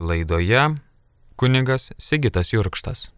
Laidoje kunigas Sigitas Jurkštas.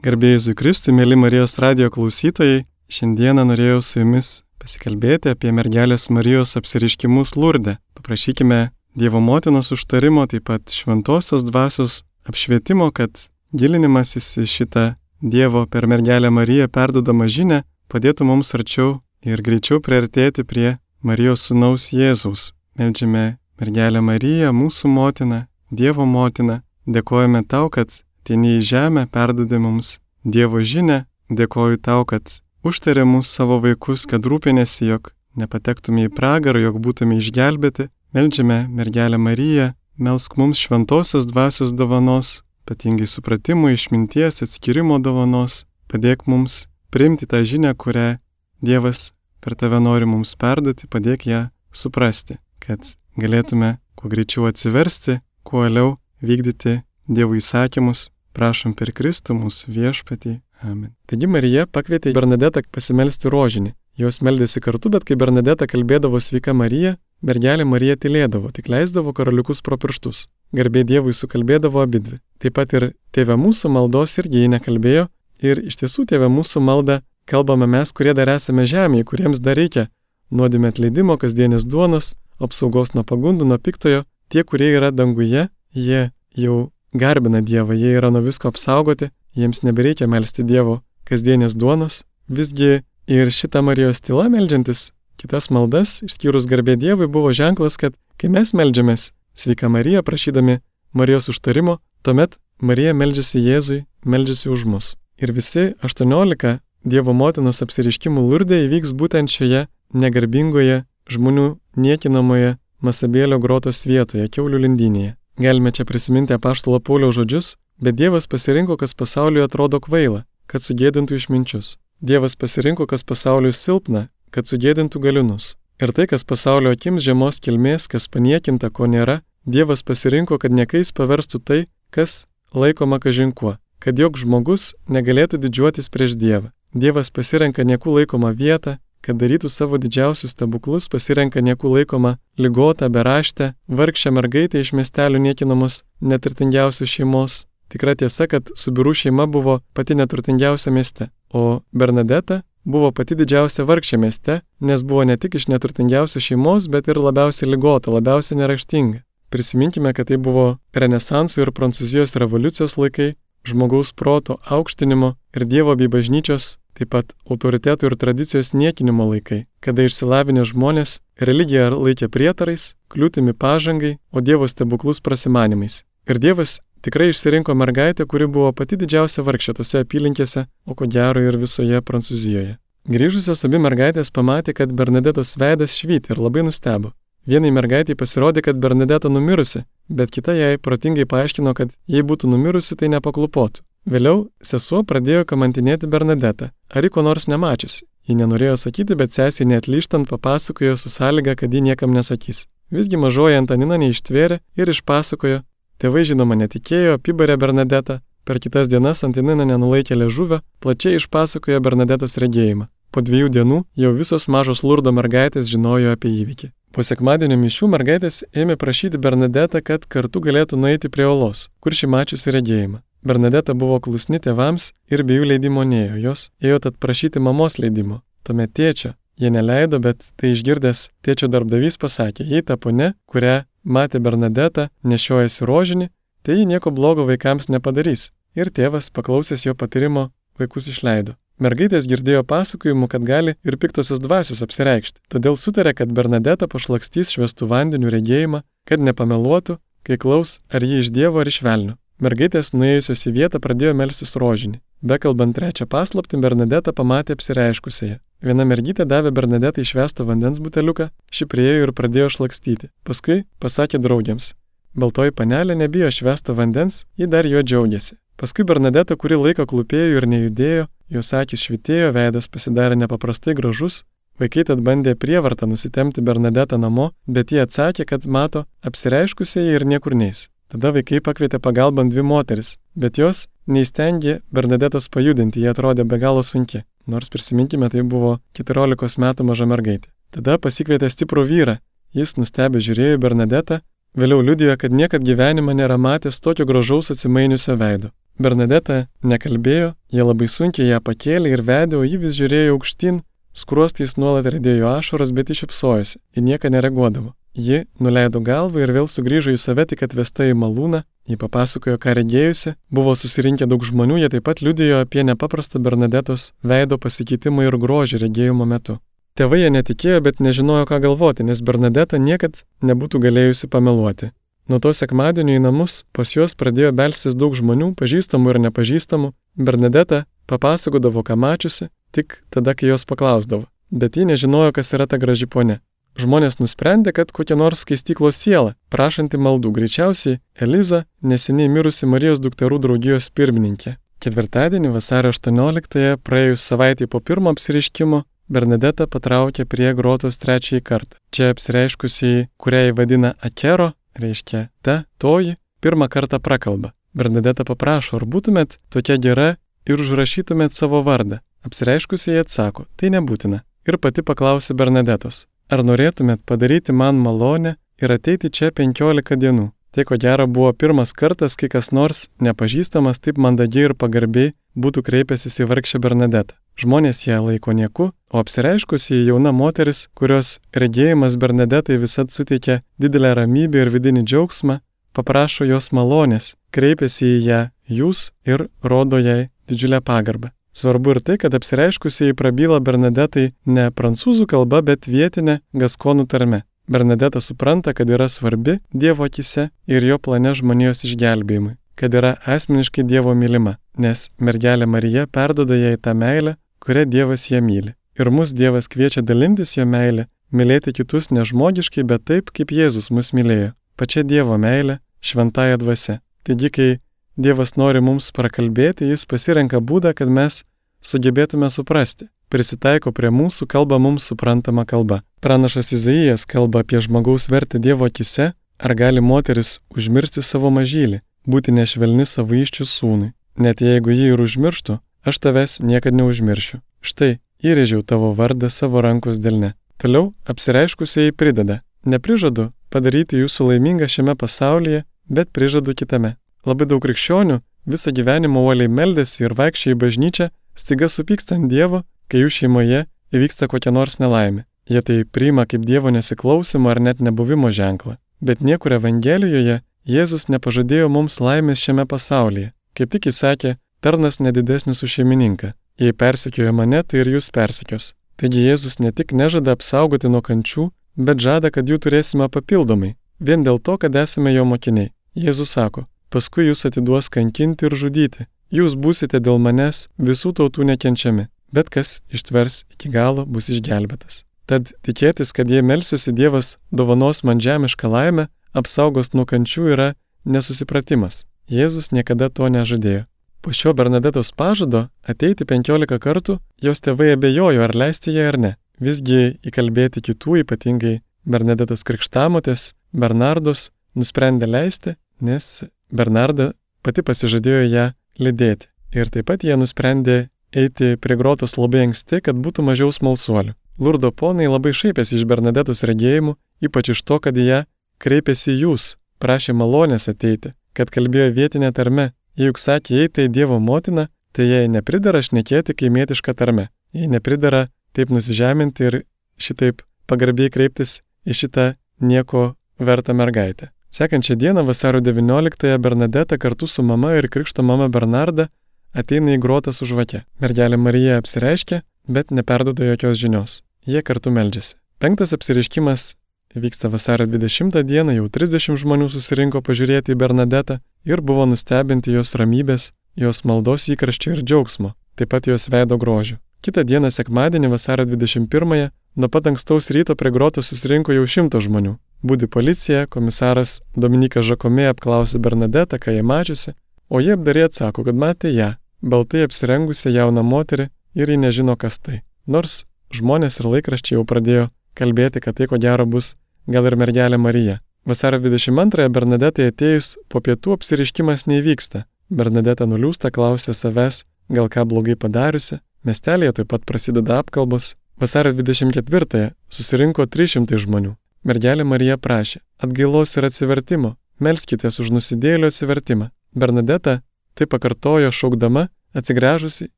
Garbėjai Zujkristui, mėly Marijos radio klausytojai, šiandieną norėjau su jumis pasikalbėti apie mergelės Marijos apsiriškimus Lurde. Paprašykime Dievo motinos užtarimo, taip pat šventosios dvasios apšvietimo, kad gilinimasis į šitą Dievo per mergelę Mariją perdodamą žinę padėtų mums arčiau ir greičiau priartėti prie Marijos sunaus Jėzaus. Meldžiame mergelę Mariją, mūsų motiną, Dievo motina, dėkojame tau, kad tieni į žemę perdodė mums Dievo žinę, dėkoju tau, kad užtarė mūsų savo vaikus, kad rūpinėsi, jog nepatektume į pragarą, jog būtume išgelbėti, melžiame mergelę Mariją, melsk mums šventosios dvasios dovanos, ypatingai supratimo, išminties, atskirimo dovanos, padėk mums priimti tą žinę, kurią Dievas per tave nori mums perduoti, padėk ją suprasti, kad galėtume kuo greičiau atsiversti kuo vėliau vykdyti Dievo įsakymus, prašom per Kristų mūsų viešpatį. Amen. Taigi Marija pakvietė Bernadetą pasimelsti rožinį. Jos meldėsi kartu, bet kai Bernadeta kalbėdavo sveika Marija, mergelė Marija tylėdavo, tik leisdavo karaliukus pro pirštus. Garbė Dievui sukalbėdavo abidvi. Taip pat ir tėvė mūsų maldos irgi jį nekalbėjo ir iš tiesų tėvė mūsų maldą kalbame mes, kurie dar esame žemėje, kuriems dar reikia nuodėmė atleidimo, kasdienės duonos, apsaugos nuo pagundų, nuo piktojo tie, kurie yra danguje, jie jau garbina Dievą, jie yra nuo visko apsaugoti, jiems nebereikia melstį Dievo kasdienės duonos. Visgi ir šitą Marijos tyla melžiantis kitas maldas, išskyrus garbė Dievui, buvo ženklas, kad kai mes melžiamės sveika Marija prašydami Marijos užtarimo, tuomet Marija melžiasi Jėzui, melžiasi už mus. Ir visi 18 Dievo motinos apsiriškimų lurdė įvyks būtent šioje negarbingoje, žmonių niekinamoje Masabėlio grotos vietoje, Kiaulių lindynėje. Galime čia prisiminti apaštalo Pauliaus žodžius, bet Dievas pasirinko, kas pasauliui atrodo kvaila, kad sugėdintų išminčius. Dievas pasirinko, kas pasauliui silpna, kad sugėdintų galinus. Ir tai, kas pasaulio akims žemos kilmės, kas paniekinta, ko nėra, Dievas pasirinko, kad niekais paverstų tai, kas laikoma kažinkuo, kad jok žmogus negalėtų didžiuotis prieš Dievą. Dievas pasirenka niekų laikomą vietą, kad darytų savo didžiausius stebuklus, pasirenka niekų laikomą lygotą, beraštę, vargšę mergaitę iš miestelių niekinamos neturtingiausių šeimos. Tikra tiesa, kad Subirų šeima buvo pati neturtingiausia mieste, o Bernadeta buvo pati didžiausia vargšė mieste, nes buvo ne tik iš neturtingiausios šeimos, bet ir labiausiai lygota, labiausiai neraštinga. Prisiminkime, kad tai buvo Renesansų ir Prancūzijos revoliucijos laikai, žmogaus proto aukštinimo ir Dievo bei bažnyčios, taip pat autoritetų ir tradicijos niekinimo laikai, kada išsilavinę žmonės religiją laikė prietarais, kliūtimi pažangai, o Dievo stebuklus prasimanimais. Ir Dievas tikrai išsirinko mergaitę, kuri buvo pati didžiausia vargšė tose apylinkėse, o ko gero ir visoje Prancūzijoje. Grįžusios abi mergaitės pamatė, kad Bernadetos veidas švyti ir labai nustebo. Vienai mergaitai pasirodė, kad Bernadeta numirusi, bet kita jai protingai paaiškino, kad jei būtų numirusi, tai nepaklupotų. Vėliau sesuo pradėjo kamantinėti Bernadetą, ar ji ko nors nemačiusi. Ji nenorėjo sakyti, bet sesiai netlyštant papasakojo su sąlyga, kad ji niekam nesakys. Visgi mažoji Antanina neištvėrė ir išpasakojo. Tėvai žinoma netikėjo, apibarė Bernadetą. Per kitas dienas Antanina nenulaikė ležuvio, plačiai išpasakojo Bernadetos regėjimą. Po dviejų dienų jau visos mažos lurdo mergaitės žinojo apie įvykį. Po sekmadienio mišių mergaitės ėmė prašyti Bernadetą, kad kartu galėtų nueiti prie olos, kur ši mačiusi regėjimą. Bernadeta buvo klusni tėvams ir be jų leidimo neėjo, jos ėjo tad prašyti mamos leidimo. Tuomet tėčio jie neleido, bet tai išgirdęs tėčio darbdavys pasakė, jei ta ponė, kurią matė Bernadeta, nešiojasi rožinį, tai ji nieko blogo vaikams nepadarys. Ir tėvas, paklausęs jo patyrimo, vaikus išleido. Mergaitės girdėjo pasakojimų, kad gali ir piktosios dvasios apsireikšti, todėl sutarė, kad Bernadeta pašlakstys švestų vandenių regėjimą, kad nepameluotų, kai klaus, ar ji iš Dievo ar iš velnio. Mergaitės nuėjusios į vietą pradėjo melstis rožinį. Bekalbant trečią paslaptį, Bernadeta pamatė apsireiškusiąją. Viena mergytė davė Bernadetai išvesto vandens buteliuką, ši priejo ir pradėjo šlakstyti. Paskui pasakė draugiams. Baltoji panelė nebijo švesto vandens, ji dar juo džiaugiasi. Paskui Bernadeta kurį laiką klūpėjo ir nejudėjo, jos akis švitėjo, veidas pasidarė nepaprastai gražus, vaikai tad bandė prievartą nusitemti Bernadetą namo, bet jie atsakė, kad mato apsireiškusiai ir niekur neis. Tada vaikai pakvietė pagalbant dvi moteris, bet jos neįstengė Bernadetos pajudinti, jie atrodė be galo sunki, nors prisiminkime, tai buvo 14 metų maža mergaitė. Tada pasikvietė stiprų vyrą, jis nustebė žiūrėjo Bernadetą, Vėliau liudijo, kad niekad gyvenimą nėra matęs tokio gražaus atsimainiusio veido. Bernadeta nekalbėjo, jie labai sunkiai ją pakėlė ir vedė, o ji vis žiūrėjo aukštyn, skruostais nuolat redėjo ašaras, bet išipsojosi, į nieką nereaguodavo. Ji nuleido galvą ir vėl sugrįžo į save tik atvesta į malūną, ji papasakojo, ką regėjusi, buvo susirinkę daug žmonių, jie taip pat liudijo apie nepaprastą Bernadetos veido pasikeitimą ir grožį regėjimo metu. Tėvai jie netikėjo, bet nežinojo, ką galvoti, nes Bernadeta niekad nebūtų galėjusi pameluoti. Nuo to sekmadienio į namus pas juos pradėjo belstis daug žmonių, pažįstamų ir nepažįstamų. Bernadeta papasakodavo, ką mačiusi, tik tada, kai jos paklausdavo. Bet ji nežinojo, kas yra ta graži ponė. Žmonės nusprendė, kad kokia nors skaistyklos siela, prašanti maldų, greičiausiai Eliza, neseniai mirusi Marijos dukterų draugijos pirmininkė. Ketvirtadienį vasario 18-ąją, praėjus savaitį po pirmo apsireiškimo, Bernadeta patraukė prie grotos trečiąjį kartą. Čia apsireiškusiai, kurią jį vadina Akero, reiškia ta, toji, pirmą kartą prakalba. Bernadeta paprašo, ar būtumėt tokia gera ir užrašytumėt savo vardą. Apsireiškusiai atsako, tai nebūtina. Ir pati paklausė Bernadetos, Ar norėtumėt padaryti man malonę ir ateiti čia 15 dienų? Tai ko gero buvo pirmas kartas, kai kas nors nepažįstamas taip mandagiai ir pagarbiai būtų kreipęsis į vargšę Bernadetą. Žmonės ją laiko nieku, o apsireiškusi jauna moteris, kurios regėjimas Bernadetai visat suteikia didelę ramybę ir vidinį džiaugsmą, paprašo jos malonės, kreipiasi į ją jūs ir rodo jai didžiulę pagarbą. Svarbu ir tai, kad apsireiškusiai prabyla Bernadetai ne prancūzų kalba, bet vietinė gaskonų tarme. Bernadeta supranta, kad yra svarbi Dievo akise ir jo plane žmonijos išgelbėjimui, kad yra asmeniškai Dievo mylima, nes mergelė Marija perdoda jai tą meilę, kurią Dievas ją myli. Ir mus Dievas kviečia dalintis jo meilę, mylėti kitus nežmogiškai, bet taip, kaip Jėzus mus mylėjo, pačia Dievo meilė, šventąją dvasę. Taigi, kai Dievas nori mums prakalbėti, jis pasirenka būdą, kad mes sugebėtume suprasti. Prisitaiko prie mūsų, kalba mums suprantama kalba. Pranašas Izaijas kalba apie žmogaus vertę Dievo akise, ar gali moteris užmiršti savo mažylį, būti nešvelni savo iščių sūnui. Net jeigu jį ir užmirštų, aš tavęs niekada neužmiršiu. Štai, įrėžiau tavo vardą savo rankos delne. Toliau apsireiškusiai prideda, neprižadu padaryti jūsų laimingą šiame pasaulyje, bet prižadu kitame. Labai daug krikščionių visą gyvenimą uoliai meldėsi ir vaikščiai į bažnyčią, staiga supyksta ant Dievo, kai jų šeimoje įvyksta kokia nors nelaimė. Jie tai priima kaip Dievo nesiklausimo ar net nebuvimo ženklą. Bet niekur Evangelijoje Jėzus nepažadėjo mums laimės šiame pasaulyje. Kaip tik jis sakė, tarnas nedidesnis už šeimininką. Jei persekiojo mane, tai ir jūs persekios. Taigi Jėzus ne tik nežada apsaugoti nuo kančių, bet žada, kad jų turėsime papildomai, vien dėl to, kad esame jo mokiniai. Jėzus sako, paskui jūs atiduos kankinti ir žudyti. Jūs būsite dėl manęs visų tautų nekenčiami, bet kas ištvers iki galo bus išgelbėtas. Tad tikėtis, kad jei melsiuosi Dievas dovanos man žemišką laimę, apsaugos nuo kančių yra nesusipratimas. Jėzus niekada to nežadėjo. Po šio Bernadetos pažado ateiti penkiolika kartų jos tėvai abejojo, ar leisti ją ar ne. Visgi įkalbėti kitų, ypatingai Bernadetos krikštamotės, Bernardos, nusprendė leisti, nes Bernarda pati pasižadėjo ją lydėti. Ir taip pat jie nusprendė eiti prie grotos labai anksti, kad būtų mažiau smalsuolių. Lurdo ponai labai šaipėsi iš Bernadetos regėjimų, ypač iš to, kad jie kreipėsi jūs, prašė malonės ateiti, kad kalbėjo vietinė tarme. Juk sakė, jei tai Dievo motina, tai jai nepridara šnekėti kaimietišką tarme. Jei nepridara taip nusižeminti ir šitaip pagarbiai kreiptis į šitą nieko vertą mergaitę. Sekančią dieną vasario 19-ąją Bernadeta kartu su mama ir krikšto mama Bernarda ateina į grotą su žvake. Mergelė Marija apsireiškia, bet neperdoda jokios žinios. Jie kartu meldžiasi. Penktas apsireiškimas vyksta vasario 20 dieną, jau 30 žmonių susirinko pažiūrėti į Bernadetą ir buvo nustebinti jos ramybės, jos maldos įkraščio ir džiaugsmo, taip pat jos veido grožių. Kitą dieną sekmadienį vasario 21-ąją nuo pat ankstaus ryto prie grotos susirinko jau šimtas žmonių. Būdi policija, komisaras Dominikas Žakomė apklausė Bernadetą, ką jie mačiusi, o jie apdarė atsako, kad matė ją, baltai apsirengusią jauną moterį ir ji nežino, kas tai. Nors žmonės ir laikraščiai jau pradėjo kalbėti, kad tai ko gero bus gal ir mergelė Marija. Vasario 22-ąją Bernadetai atėjus po pietų apsiriškimas neįvyksta. Bernadeta nuliūsta, klausė savęs, gal ką blogai padariusi. Mestelėje taip pat prasideda apkalbos. Vasario 24-ąją susirinko 300 žmonių. mergelė Marija prašė atgailos ir atsivertimo, melskitės už nusidėlio atsivertimą. Bernadeta tai pakartojo šaukdama, atsigręžusi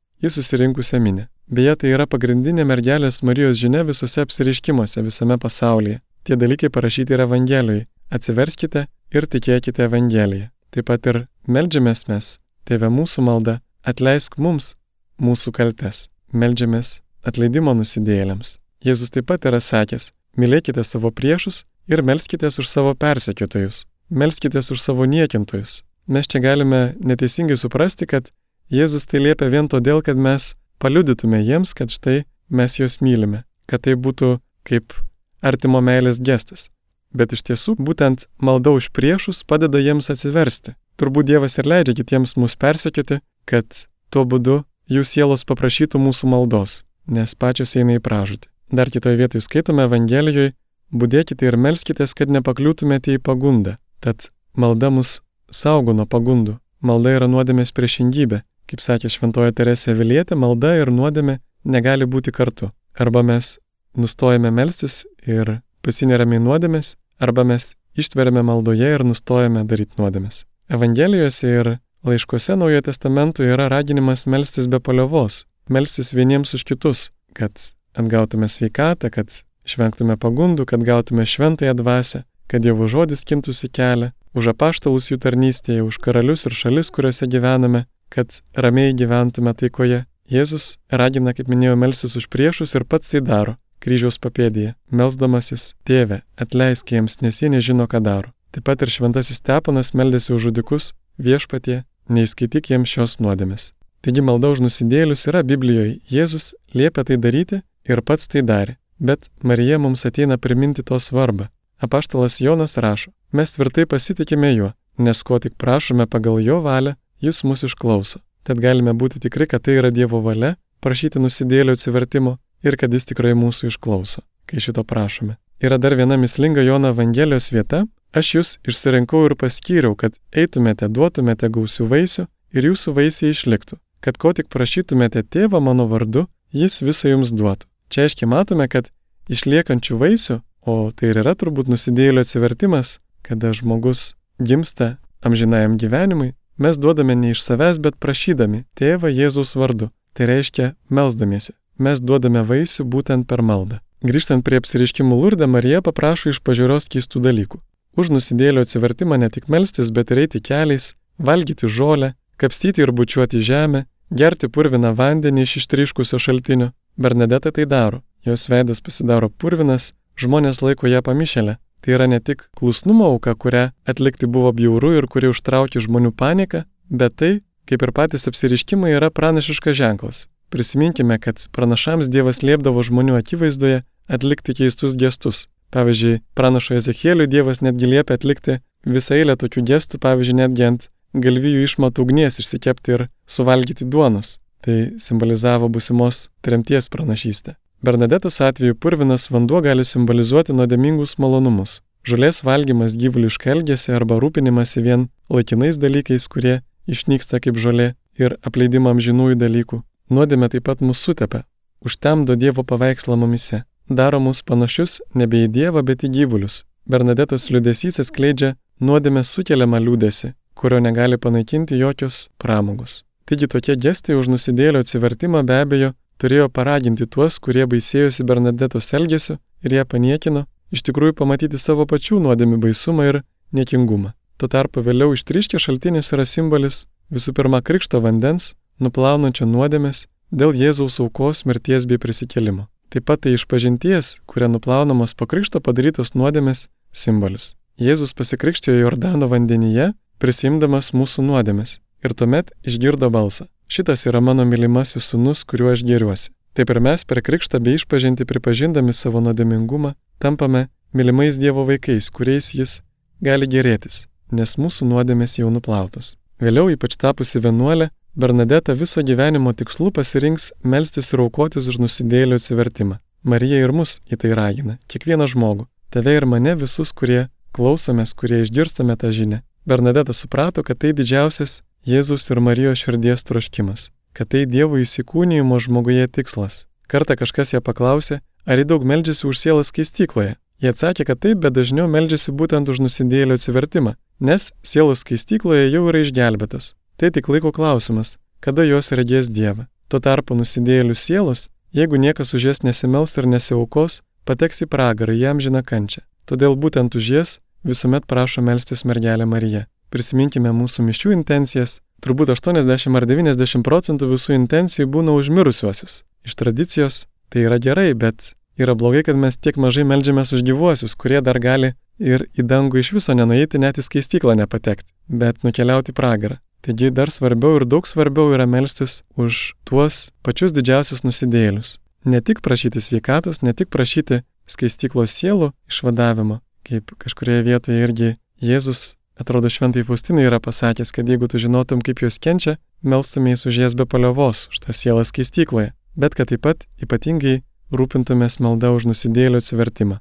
į susirinkusią minę. Beje, tai yra pagrindinė mergelės Marijos žinia visose apsiriškimuose visame pasaulyje. Tie dalykai parašyti yra Evangelijoje. Atsiverskite ir tikėkite Evangeliją. Taip pat ir melžiamės mes, tėve mūsų malda, atleisk mums mūsų kaltes. Meldžiamės atleidimo nusidėjėliams. Jėzus taip pat yra sakęs, mylėkite savo priešus ir melskitės už savo persekiotojus, melskitės už savo niekintojus. Mes čia galime neteisingai suprasti, kad Jėzus tai liepia vien todėl, kad mes paliudytume jiems, kad štai mes juos mylime, kad tai būtų kaip artimo meilės gestas. Bet iš tiesų būtent malda už priešus padeda jiems atsiversti. Turbūt Dievas ir leidžia kitiems mus persekioti, kad tuo būdu jų sielos paprašytų mūsų maldos, nes pačios eina į pražūtį. Dar kitoje vietoje skaitome Evangelijoje, būdėkite ir melskitės, kad nepakliūtumėte į pagundą. Tad malda mus saugo nuo pagundų. Malda yra nuodėmės priešingybė. Kaip sakė Šventoji Teresė Vilietė, malda ir nuodėmė negali būti kartu. Arba mes nustojame melstis ir pasinerame į nuodėmės, arba mes ištveriame maldoje ir nustojame daryti nuodėmės. Evangelijose ir laiškuose Naujojo Testamento yra raginimas melstis be paliovos, melstis vieniems už kitus, kad atgautume sveikatą, kad išvengtume pagundų, kad gautume šventąją dvasę, kad Dievo žodis kintųsi kelią, už apaštalus jų tarnystėje, už karalius ir šalis, kuriuose gyvename, kad ramiai gyventume taikoje. Jėzus ragina, kaip minėjau, melsis už priešus ir pats tai daro kryžiaus papėdėje, melsdamasis, tėve, atleisk jiems, nes jie nežino, ką daro. Taip pat ir šventasis Stepanas meldėsi už žudikus, viešpatie, neįskaityk jiems šios nuodėmės. Taigi malda už nusidėlius yra Biblijoje, Jėzus liepia tai daryti ir pats tai darė. Bet Marija mums ateina priminti to svarbą. Apaštalas Jonas rašo, mes tvirtai pasitikime juo, nes ko tik prašome pagal jo valią, jis mus išklauso. Tad galime būti tikri, kad tai yra Dievo valia, prašyti nusidėlio atsivertimo ir kad jis tikrai mūsų išklauso, kai šito prašome. Yra dar viena mislinga Jono Evangelijos vieta, aš jūs išsirinkau ir paskyriau, kad eitumėte, duotumėte gausių vaisių ir jūsų vaisiai išliktų, kad ko tik prašytumėte tėvą mano vardu, jis visą jums duotų. Čia aiškiai matome, kad išliekančių vaisių, o tai ir yra turbūt nusidėlio atsivertimas, kada žmogus gimsta amžinajam gyvenimui, mes duodame ne iš savęs, bet prašydami tėvą Jėzaus vardu. Tai reiškia melzdamiesi. Mes duodame vaisių būtent per maldą. Grįžtant prie apsiriškimų lurdę, Marija paprašo iš pažiūros keistų dalykų. Už nusidėlio atsivertimą ne tik melstis, bet ir eiti keliais, valgyti žolę, kapstyti ir bučiuoti žemę, gerti purviną vandenį iš ištryškusio šaltinio, Bernadeta tai daro. Jos veidas pasidaro purvinas, žmonės laiko ją pamišelę. Tai yra ne tik klusnumo auka, kurią atlikti buvo bjauru ir kuri užtraukė žmonių paniką, bet tai, kaip ir patys apsiriškimai, yra pranašiškas ženklas. Prisiminkime, kad pranašams Dievas liepdavo žmonių akivaizdoje atlikti keistus gestus. Pavyzdžiui, pranašo Ezechieliui Dievas netgi liepia atlikti visą eilę tokių gestų, pavyzdžiui, netgi ant galvijų išmatų ugnies išsikepti ir suvalgyti duonos. Tai simbolizavo busimos tremties pranašystę. Bernadetos atveju purvinas vanduo gali simbolizuoti nuodėmingus malonumus. Žulės valgymas gyvulišką elgesį arba rūpinimąsi vien laikinais dalykais, kurie išnyksta kaip žolė ir apleidimą amžinųjų dalykų. Nuodėmė taip pat mūsų sutepia, užtemdo Dievo paveikslą mumise, daro mus panašius nebe į Dievą, bet į gyvulius. Bernadetos liūdėsys atskleidžia nuodėmę sukeliamą liūdėsi, kurio negali panaikinti jokios pramogos. Taigi tokie gestai už nusidėlio atsivertimą be abejo turėjo paraginti tuos, kurie baisėjosi Bernadetos elgesiu ir ją paniekino, iš tikrųjų pamatyti savo pačių nuodėmių baisumą ir niekingumą. Tuo tarpu vėliau ištryškė šaltinis yra simbolis visų pirma krikšto vandens, nuplaunančio nuodėmės dėl Jėzaus aukos mirties bei prisikėlimo. Taip pat tai išpažinties, kuria nuplaunamos po krikšto padarytos nuodėmės simbolis. Jėzus pasikrikštijo Jordano vandenyje, prisimdamas mūsų nuodėmės ir tuomet išgirdo balsą. Šitas yra mano mylimasis sunus, kuriuo aš geriuosi. Taip ir mes per krikštą bei išpažinti pripažindami savo nuodėmingumą, tampame mylimais Dievo vaikais, kuriais jis gali gerėtis, nes mūsų nuodėmės jau nuplautos. Vėliau, ypač tapusi vienuolė, Bernadeta viso gyvenimo tikslų pasirinks melstis ir aukotis už nusidėlio atsivertimą. Marija ir mus į tai ragina, kiekvieną žmogų, tave ir mane visus, kurie klausomės, kurie išgirstame tą žinią. Bernadeta suprato, kad tai didžiausias Jėzus ir Marijos širdies troškimas, kad tai Dievo įsikūnyjimo žmoguje tikslas. Kartą kažkas ją paklausė, ar ji daug meldžiasi už sielą skaistykloje. Jie atsakė, kad taip, bet dažniau meldžiasi būtent už nusidėlio atsivertimą, nes sielos skaistykloje jau yra išgelbėtos. Tai tik laiko klausimas, kada jos regės Dievą. Tuo tarpu nusidėlių sielos, jeigu niekas už jas nesimels ir nesiaukos, pateks į pragarą, jam žina kančią. Todėl būtent už jas visuomet prašo melstis mergelę Mariją. Prisiminkime mūsų mišių intencijas. Turbūt 80 ar 90 procentų visų intencijų būna užmirusiuosius. Iš tradicijos tai yra gerai, bet yra blogai, kad mes tiek mažai melžiamės už gyvuosius, kurie dar gali ir į dangų iš viso nenueiti, net į skaistyklą nepatekti, bet nukeliauti pragarą. Taigi dar svarbiau ir daug svarbiau yra melstis už tuos pačius didžiausius nusidėlius. Ne tik prašyti sveikatos, ne tik prašyti skaistyklos sielų išvadavimo, kaip kažkurioje vietoje irgi Jėzus, atrodo, šventai Faustinai yra pasakęs, kad jeigu tu žinotum, kaip jos kenčia, melstumės už jas be paliovos, už tą sielą skaistykloje, bet kad taip pat ypatingai rūpintumės malda už nusidėlių atsivertimą.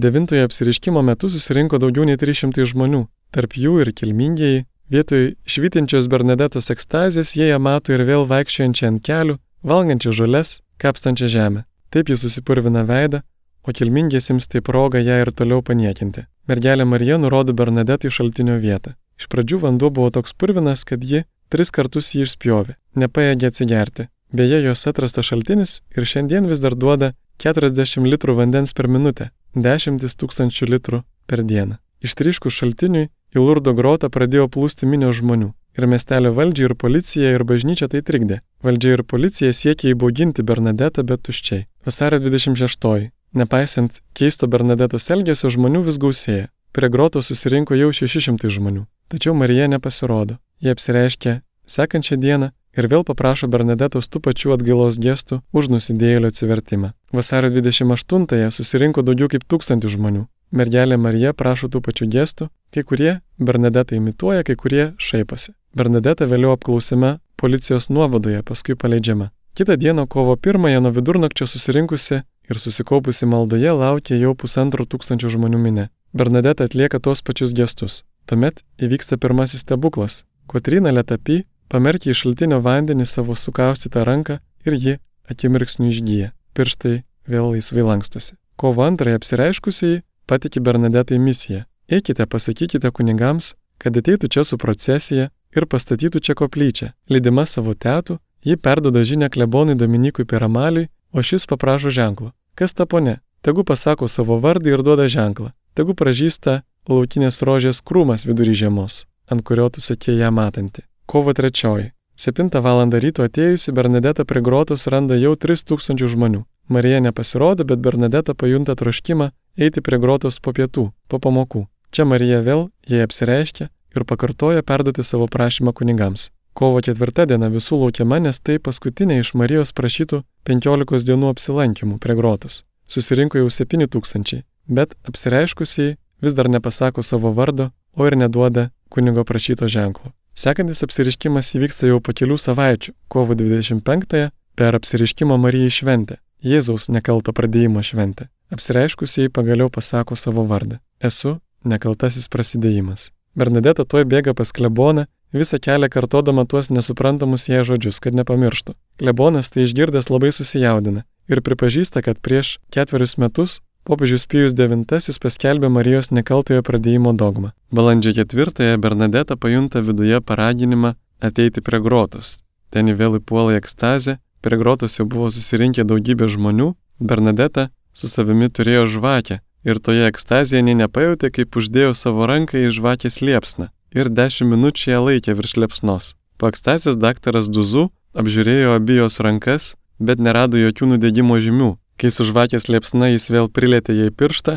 Devintojo apsiriškimo metu susirinko daugiau nei 300 žmonių, tarp jų ir kilmingieji, vietoj švytinčios Bernadetos ekstazės jie ją mato ir vėl vaikščiojančią ant kelių, valgančią žoles, kapstančią žemę. Taip jis susipurvina veidą, o kilmingiesiems tai proga ją ir toliau paniekinti. Mergelė Marija nurodo Bernadetai šaltinio vietą. Iš pradžių vanduo buvo toks purvinas, kad ji tris kartus jį išspjovė, nepaėgė atsigerti. Beje, jos atrastas šaltinis ir šiandien vis dar duoda 40 litrų vandens per minutę, 10 tūkstančių litrų per dieną. Ištriškus šaltiniui į Lurdo grotą pradėjo plūsti minio žmonių. Ir miestelio valdžia ir policija ir bažnyčia tai trikdė. Valdžia ir policija siekė įbauginti Bernadetą, bet tuščiai. Vasario 26. Nepaisant keisto Bernadetos elgesio, žmonių vis gausėja. Prie grotos susirinko jau 600 žmonių. Tačiau Marija nepasirodo. Jie apsireiškė sekančią dieną ir vėl paprašo Bernadetos tų pačių atgailos gestų už nusidėjėlio atsivertimą. Vasario 28-ąją susirinko daugiau kaip tūkstantį žmonių. Mergelė Marija prašo tų pačių gestų, kai kurie Bernadetą imituoja, kai kurie šaiposi. Bernadeta vėliau apklausime policijos nuovadoje, paskui paleidžiama. Kita diena kovo pirmąją nuo vidurnakčio susirinkusi ir susikaupusi maldoje laukia jau pusantro tūkstančio žmonių minė. Bernadeta atlieka tos pačius gestus. Tuomet įvyksta pirmasis stebuklas. Kotryna Letapy pamerkė į šaltinio vandenį savo sukaustytą ranką ir ji akimirksniu išgyja. Pirštai vėl laisvai lankstosi. Kovo antrąją apsireiškusiai patikė Bernadetai misiją. Eikite, pasakykite kunigams, kad ateitų čia su procesija ir pastatytų čia koplyčią. Lydima savo tėtų, ji perdoda žinę klebonui Dominikui Piramaliui, o šis paprašo ženklo. Kas ta ponė? Tegu pasako savo vardą ir duoda ženklą. Tegu pražįsta laukinės rožės krūmas vidury žiemos, ant kurio tu sakė ją matanti. Kovo 3. 7 val. ryto atėjusi Bernadeta prie grotos randa jau 3000 žmonių. Marija nepasirodo, bet Bernadeta pajunta troškimą eiti prie grotos po pietų, po pamokų. Čia Marija vėl jai apsireiškia ir pakartoja perduoti savo prašymą kunigams. Kovo 4 diena visų laukiama, nes tai paskutinė iš Marijos prašytų 15 dienų apsilankimų prie grotos. Susirinko jau 7000, bet apsireiškusiai vis dar nepasako savo vardo, o ir neduoda kunigo prašyto ženklo. Sekantis apsiriškimas įvyksta jau po kelių savaičių, kovo 25-ąją, per apsiriškimo Marijai šventę, Jėzaus nekalto pradėjimo šventę. Apsireiškusiai pagaliau pasako savo vardą. Esu nekaltasis prasidėjimas. Bernadeta tuoj bėga pas kleboną, visą kelią kartodama tuos nesuprantamus jai žodžius, kad nepamirštų. Klebonas tai išgirdęs labai susijaudina ir pripažįsta, kad prieš ketverius metus Popiežius Pijus IX paskelbė Marijos nekaltojo pradėjimo dogmą. Balandžio 4-ąją Bernadeta pajunta viduje paraginimą ateiti prie grotos. Ten į vėl įpuolė ekstazę, prie grotos jau buvo susirinkę daugybė žmonių, Bernadeta su savimi turėjo žvakę ir toje ekstazėje nei nepajutė, kaip uždėjo savo ranką į žvakės liepsną ir dešimt minučių ją laikė virš liepsnos. Po ekstazės daktaras Duzu apžiūrėjo abijos rankas, bet nerado jokių nudegimo žymių, Kai su žvakės liepsna jis vėl prilėtė jai pirštą,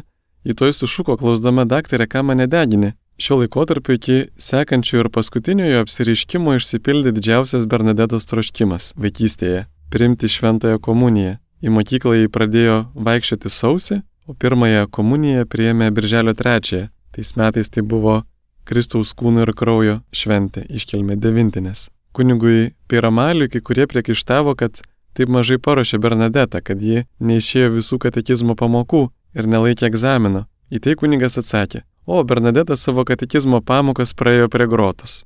į toj sušuko klausdama daktarė, ką mane degini. Šiuo laikotarpiu iki sekančio ir paskutiniojo apsiriškimo išsipildė didžiausias Bernadetos troškimas vaikystėje - priimti šventąją komuniją. Į mokyklą jį pradėjo vaikščioti sausi, o pirmąją komuniją priėmė birželio trečiąją. Tais metais tai buvo Kristaus kūno ir kraujo šventė, iškelmė devintinės. Kunigui Piramaliui kai kurie priekaištavo, kad taip mažai paruošė Bernadetą, kad ji neišėjo visų katekizmo pamokų ir nelaikė egzamino. Į tai kunigas atsakė, o Bernadeta savo katekizmo pamokas praėjo prie grotos.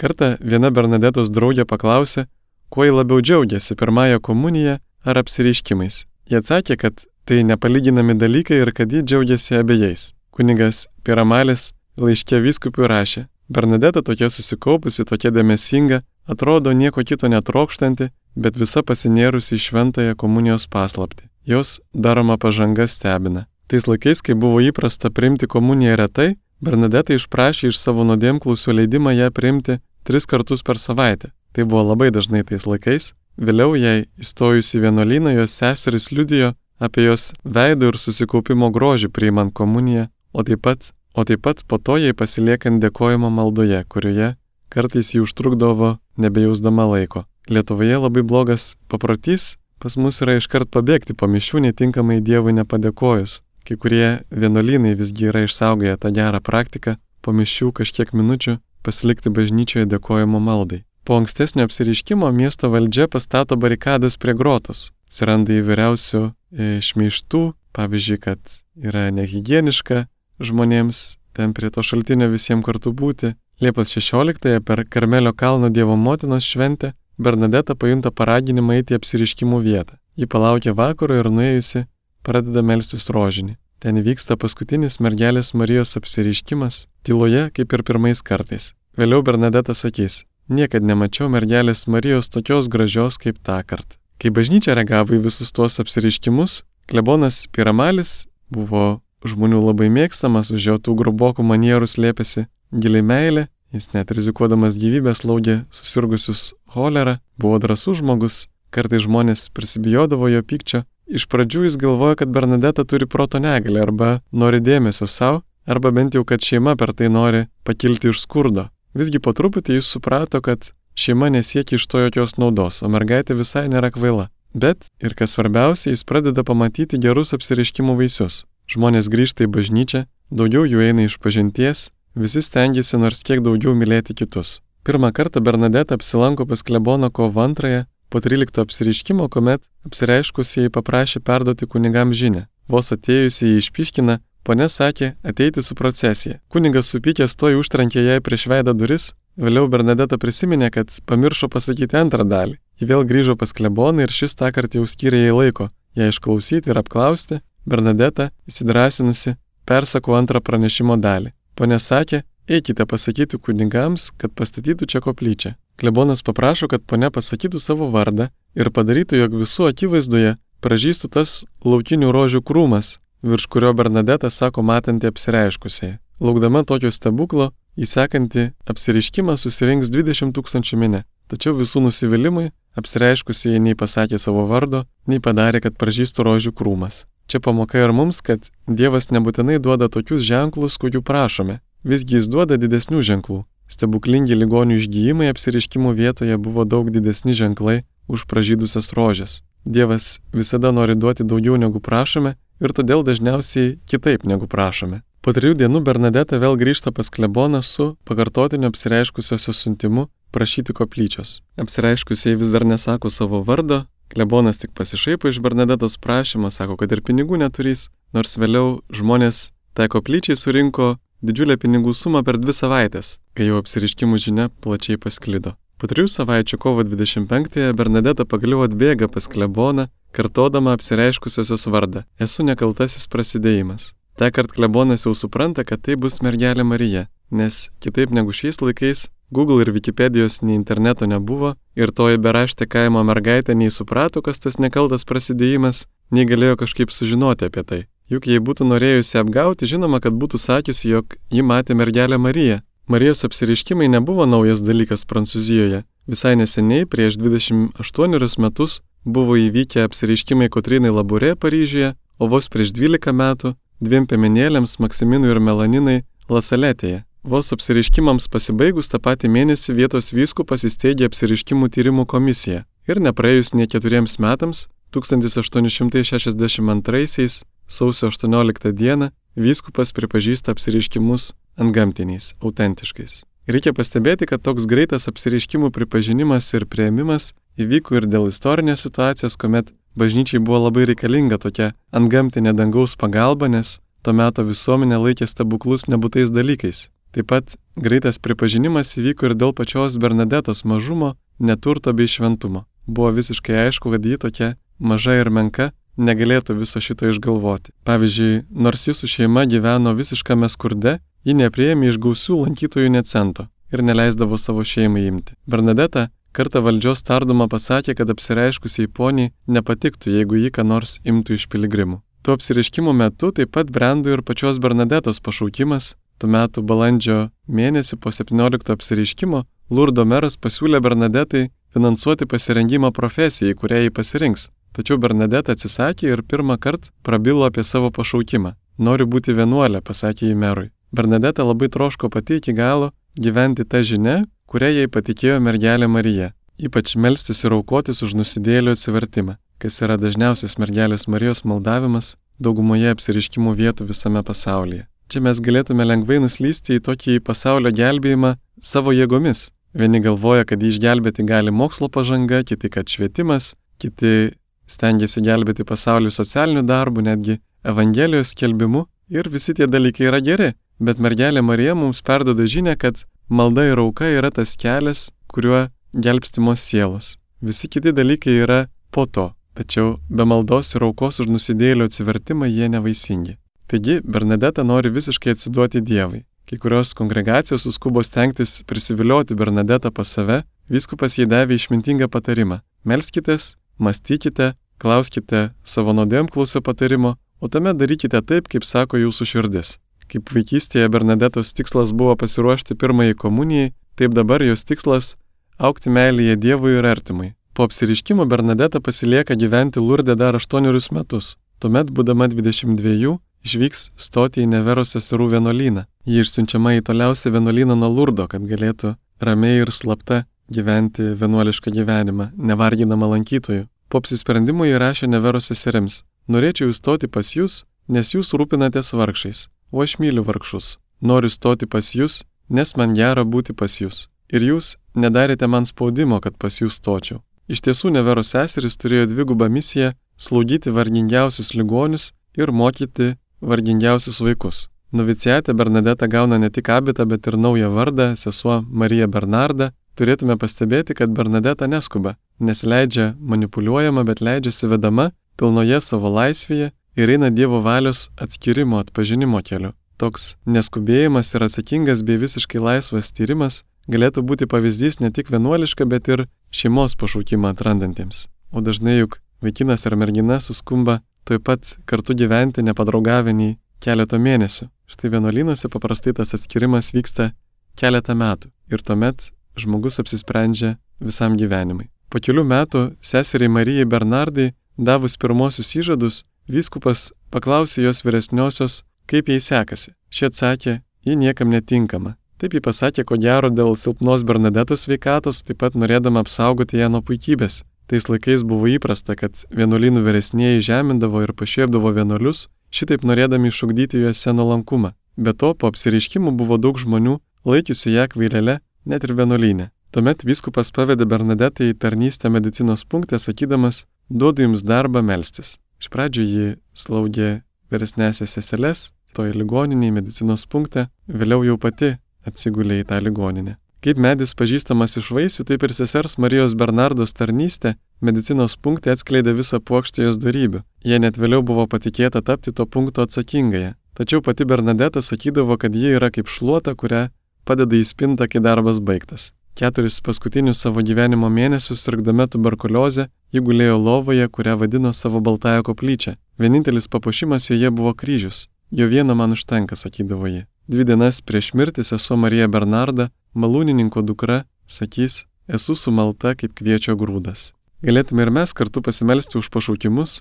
Kartą viena Bernadetos draugė paklausė, kuo ji labiau džiaugiasi - pirmąją komuniją ar apsireiškimais. Jie atsakė, kad tai nepalyginami dalykai ir kad ji džiaugiasi abiejais. Kunigas Piramalis laiškė vyskupui rašė, Bernadeta tokia susikaupusi, tokia dėmesinga, atrodo nieko kito netrokštanti, bet visa pasinėrusi į šventąją komunijos paslapti. Jos daroma pažanga stebina. Tais laikais, kai buvo įprasta priimti komuniją retai, Bernadeta išprašė iš savo nuodėmklausių leidimą ją priimti tris kartus per savaitę. Tai buvo labai dažnai tais laikais. Vėliau jai įstojus į vienuolyną jos seseris liudijo apie jos veido ir susikaupimo grožį priimant komuniją, o taip pat, o taip pat po to jai pasiliekant dėkojimo maldoje, kurioje kartais jį užtrukdavo nebejausdama laiko. Lietuvoje labai blogas paprotys pas mus yra iškart pabėgti po mišių netinkamai Dievui nepadėkojus. Kai kurie vienuolynai visgi yra išsaugoję tą gerą praktiką po mišių kažkiek minučių pasilikti bažnyčioje dėkojimo maldai. Po ankstesnio apsiriškimo miesto valdžia pastato barikadas prie grotos. Atsiranda įvairiausių šmeištų, pavyzdžiui, kad yra nehigieniška žmonėms ten prie to šaltinio visiems kartu būti. Liepos 16-ąją per Karmelio kalno Dievo motinos šventę Bernadeta pajunta paraginimą eiti apsiriškimų vietą. Ji palaukia vakaro ir nuėjusi pradeda melstis rožinį. Ten vyksta paskutinis mergelės Marijos apsiriškimas, tyloje kaip ir pirmais kartais. Vėliau Bernadeta sakys, niekad nemačiau mergelės Marijos tokios gražios kaip tą kartą. Kai bažnyčia reagavo į visus tuos apsiriškimus, klebonas Piramalis buvo žmonių labai mėgstamas, už jo tų grubokų manierų slėpėsi giliai meilė Jis net rizikuodamas gyvybę slaugė susirgusius cholerą, buvo drasus žmogus, kartai žmonės prisibijodavo jo pykčio. Iš pradžių jis galvojo, kad Bernadeta turi proto negalę arba nori dėmesio savo, arba bent jau, kad šeima per tai nori pakilti iš skurdo. Visgi po truputį jis suprato, kad šeima nesiekia iš to jokios naudos, o mergaitė visai nėra kvaila. Bet, ir kas svarbiausia, jis pradeda pamatyti gerus apsiriškimų vaisius. Žmonės grįžta į bažnyčią, daugiau jų eina iš pažinties, Visi stengiasi nors kiek daugiau mylėti kitus. Pirmą kartą Bernadette apsilanko pas kleboną kovo antrąją, po 13 apsiriškimo, kuomet apsireiškusieji paprašė perduoti kunigam žinę. Vos atėjusi į išpiškiną, ponė sakė ateiti su procesija. Kunigas supykęs toj užtrankė jai prieš veidą duris, vėliau Bernadette prisiminė, kad pamiršo pasakyti antrą dalį. Ji vėl grįžo pas kleboną ir šis tą kartą jau skyrė jai laiko, ją išklausyti ir apklausti. Bernadette, įsidrasinusi, persako antrą pranešimo dalį. Pone sakė, eikite pasakyti kunigams, kad pastatytų čia koplyčią. Klebonas paprašo, kad pone pasakytų savo vardą ir padarytų, jog visų akivaizdoje pražystų tas laukinių rožių krūmas, virš kurio Bernadeta sako matanti apsireiškusiai. Laukdama tokio stebuklo, įsekanti apsiriškimą susirinks 20 tūkstančių minė. Tačiau visų nusivylimui apsireiškusiai nei pasakė savo vardo, nei padarė, kad pražystų rožių krūmas. Čia pamoka ir mums, kad Dievas nebūtinai duoda tokius ženklus, kokių prašome. Visgi jis duoda didesnių ženklų. Stebuklingi ligonių išgyjimai apsiriškimų vietoje buvo daug didesni ženklai už pražydusias rožės. Dievas visada nori duoti daugiau negu prašome ir todėl dažniausiai kitaip negu prašome. Po trijų dienų Bernadeta vėl grįžta pas kleboną su pakartotiniu apsireiškusiosio siuntimu prašyti koplyčios. Apsireiškusiai vis dar nesako savo vardo, Klebonas tik pasišaipo iš Bernadetos prašymą, sako, kad ir pinigų neturys, nors vėliau žmonės tai koplyčiai surinko didžiulę pinigų sumą per dvi savaitės, kai jau apsiriškimų žinia plačiai pasklido. Po trijų savaičių kovo 25-ąją Bernadeta pagaliau atbėga pas kleboną, kartodama apsireiškusiosios vardą - esu nekaltasis prasidėjimas. Ta kart klebonas jau supranta, kad tai bus mergelė Marija, nes kitaip negu šiais laikais Google ir Wikipedijos nei interneto nebuvo ir toji beraštė kaimo mergaitė nei suprato, kas tas nekaltas prasidėjimas, nei galėjo kažkaip sužinoti apie tai. Juk jei būtų norėjusi apgauti, žinoma, kad būtų sakiusi, jog ji matė mergelę Mariją. Marijos apsiriškimai nebuvo naujas dalykas Prancūzijoje. Visai neseniai, prieš 28 metus, buvo įvykę apsiriškimai Kotrinai Laburė Paryžiuje, o vos prieš 12 metų dviem piemenėlėms Maksiminui ir Melaninai Lasaletėje. Vos apsiriškimams pasibaigus tą patį mėnesį vietos vyskupas įsteigė apsiriškimų tyrimų komisiją ir nepraėjus nie keturiems metams, 1862 sausio 18 dieną, vyskupas pripažįsta apsiriškimus antgamtiniais, autentiškais. Reikia pastebėti, kad toks greitas apsiriškimų pripažinimas ir prieimimas įvyko ir dėl istorinės situacijos, kuomet bažnyčiai buvo labai reikalinga tokia antgamtinė dangaus pagalba, nes tuo metu visuomenė laikė stebuklus nebūtais dalykais. Taip pat greitas pripažinimas įvyko ir dėl pačios Bernadetos mažumo, neturto bei šventumo. Buvo visiškai aišku, kad ji tokia maža ir menka negalėtų viso šito išgalvoti. Pavyzdžiui, nors ji su šeima gyveno visiškame skurde, ji neprieėmė iš gausių lankytojų necento ir neleisdavo savo šeimai imti. Bernadeta kartą valdžios tardoma pasakė, kad apsireiškusiai poniai nepatiktų, jeigu ji ką nors imtų iš piligrimų. Tuo apsireiškimo metu taip pat brendo ir pačios Bernadetos pašaukimas. Tuo metu balandžio mėnesį po 17 apsireiškimo Lurdo meras pasiūlė Bernadetai finansuoti pasirengimą profesijai, kurią jį pasirinks. Tačiau Bernadeta atsisakė ir pirmą kartą prabilo apie savo pašaukimą. Noriu būti vienuolė, pasakė jį merui. Bernadeta labai troško pati iki galo gyventi tą žinę, kurią jai patikėjo mergelė Marija, ypač melstis ir aukotis už nusidėlių atsivertimą, kas yra dažniausias mergelės Marijos maldavimas daugumoje apsiriškimų vietų visame pasaulyje. Čia mes galėtume lengvai nuslysti į tokį pasaulio gelbėjimą savo jėgomis. Vieni galvoja, kad jį išgelbėti gali mokslo pažanga, kiti, kad švietimas, kiti stengiasi gelbėti pasaulį socialiniu darbu, netgi Evangelijos skelbimu ir visi tie dalykai yra geri, bet mergelė Marija mums perdoda žinę, kad malda ir auka yra tas kelias, kuriuo gelbstimos sielos. Visi kiti dalykai yra po to, tačiau be maldos ir aukos už nusidėlio atsivertimą jie nevaisingi. Taigi Bernadeta nori visiškai atsiduoti Dievui. Kai kurios kongregacijos suskubo stengtis prisivilioti Bernadetą pas save, viskupas jai davė išmintingą patarimą. Melskitės, mąstykite, klauskite savo nuodėm klausio patarimo, o tame darykite taip, kaip sako jūsų širdis. Kaip vaikystėje Bernadetos tikslas buvo pasiruošti pirmąjį komunijai, taip dabar jos tikslas - aukti meilėje Dievui ir artimui. Po apsiriškimo Bernadeta pasilieka gyventi Lurdė dar aštuonerius metus. Tuomet, būdama 22, išvyks stoti į Neveros seserų vienuolyną. Ji išsiunčiama į toliausią vienuolyną nuo Lurdo, kad galėtų ramiai ir slapta gyventi vienuolišką gyvenimą, nevarginama lankytojų. Po apsisprendimo įrašė Neveros seserims. Norėčiau įstoti pas jūs, nes jūs rūpinatės vargšais, o aš myliu vargšus. Noriu stoti pas jūs, nes man gera būti pas jūs. Ir jūs nedarėte man spaudimo, kad pas jūs stočiau. Iš tiesų Neveros seseris turėjo dvigubą misiją - slaugyti vargingiausius ligonius ir mokyti vargingiausius vaikus. Novicijate Bernadeta gauna ne tik abitą, bet ir naują vardą - sesuo Marija Bernarda, turėtume pastebėti, kad Bernadeta neskuba, nesileidžia manipuliuojama, bet leidžiasi vedama pilnoje savo laisvėje ir eina Dievo valios atskirimo atpažinimo keliu. Toks neskubėjimas ir atsakingas bei visiškai laisvas tyrimas galėtų būti pavyzdys ne tik vienuoliška, bet ir šeimos pašaukimą atrandantiems. O dažnai juk vaikinas ar mergina suskumba taip pat kartu gyventi nepadraugavę nei keletą mėnesių. Štai vienuolynuose paprastai tas atskirimas vyksta keletą metų ir tuomet žmogus apsisprendžia visam gyvenimui. Po kelių metų seseriai Marijai Bernardai davus pirmosius įžadus, vyskupas paklausė jos vyresniosios, kaip jai sekasi. Ši atsakė, ji niekam netinkama. Taip ji pasakė, ko gero dėl silpnos Bernadetos sveikatos, taip pat norėdama apsaugoti ją nuo puikybės. Tais laikais buvo įprasta, kad vienuolynų vyresnėji žemindavo ir pašiepdavo vienuolius, šitaip norėdami išugdyti juose nuolankumą. Be to, po apsireiškimų buvo daug žmonių, laikiusių ją kvailelę net ir vienuolynė. Tuomet viskupas pavedė Bernadetai į tarnystę medicinos punktę, sakydamas, duodu jums darbą melstis. Iš pradžių ji slaugė vyresnėsias seseles, toje ligoninėje medicinos punkte, vėliau jau pati atsigulė į tą ligoninę. Kaip medis pažįstamas iš vaisių, taip ir sesers Marijos Bernardos tarnystė medicinos punkte atskleidė visą plokštę jos darybių. Jie net vėliau buvo patikėta tapti to punkto atsakingąją. Tačiau pati Bernadeta sakydavo, kad ji yra kaip šluota, kurią padeda į spintą, kai darbas baigtas. Keturis paskutinius savo gyvenimo mėnesius sirgdame tuberkuliozę, ji gulėjo lovoje, kurią vadino savo baltąją koplyčią. Vienintelis papuošimas joje buvo kryžius. Jo vieno man užtenka, sakydavo ji. Dvi dienas prieš mirtį sesuo Marija Bernarda, malūnininko dukra, sakys, esu sumalta kaip kviečio grūdas. Galėtume ir mes kartu pasimelsti už pašaukimus,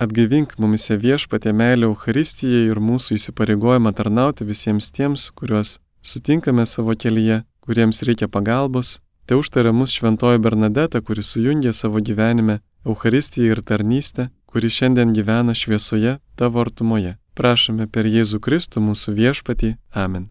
atgaivink mumise viešpatė meilė Euharistijai ir mūsų įsipareigojimą tarnauti visiems tiems, kuriuos sutinkame savo kelyje, kuriems reikia pagalbos, te užtaria mus šventoji Bernadeta, kuri sujungė savo gyvenime Euharistiją ir tarnystę, kuri šiandien gyvena šviesoje tavo artumoje. Prašome per Jėzų Kristų mūsų viešpatį. Amen.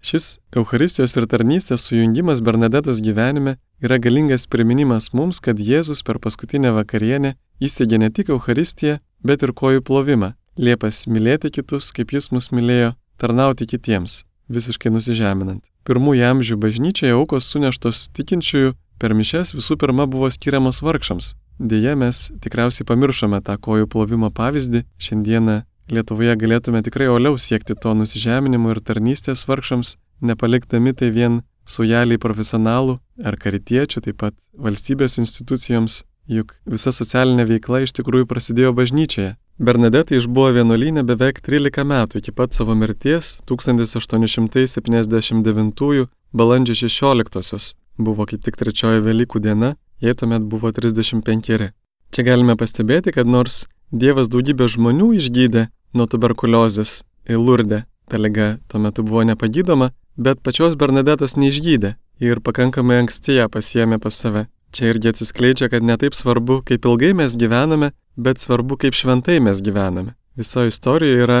Šis Euharistijos ir tarnystės sujungimas Bernadetos gyvenime yra galingas priminimas mums, kad Jėzus per paskutinę vakarienę įsteigė ne tik Euharistiją, bet ir kojų plovimą, liepas mylėti kitus, kaip jis mus mylėjo, tarnauti kitiems visiškai nusižeminant. Pirmųjų amžių bažnyčioje aukos suneštos tikinčiųjų per mišes visų pirma buvo skiriamos vargšams. dėje mes tikriausiai pamiršome tą kojų plovimo pavyzdį. Šiandieną Lietuvoje galėtume tikrai oliau siekti to nusižeminimo ir tarnystės vargšams, nepalikdami tai vien saujeliai profesionalų ar karitiečių, taip pat valstybės institucijoms, juk visa socialinė veikla iš tikrųjų prasidėjo bažnyčioje. Bernadeta išbuvo vienuolynė beveik 13 metų iki pat savo mirties 1879 balandžio 16-osios. Buvo kaip tik trečioji Velykų diena, jai tuomet buvo 35. Čia galime pastebėti, kad nors Dievas daugybę žmonių išgydė nuo tuberkuliozės į Lurdę, ta lyga tuo metu buvo nepagydoma, bet pačios Bernadetos neišgydė ir pakankamai anksti ją pasiemė pas save. Čia irgi atsiskleidžia, kad netaip svarbu, kaip ilgai mes gyvename, bet svarbu, kaip šventai mes gyvename. Viso istorijoje yra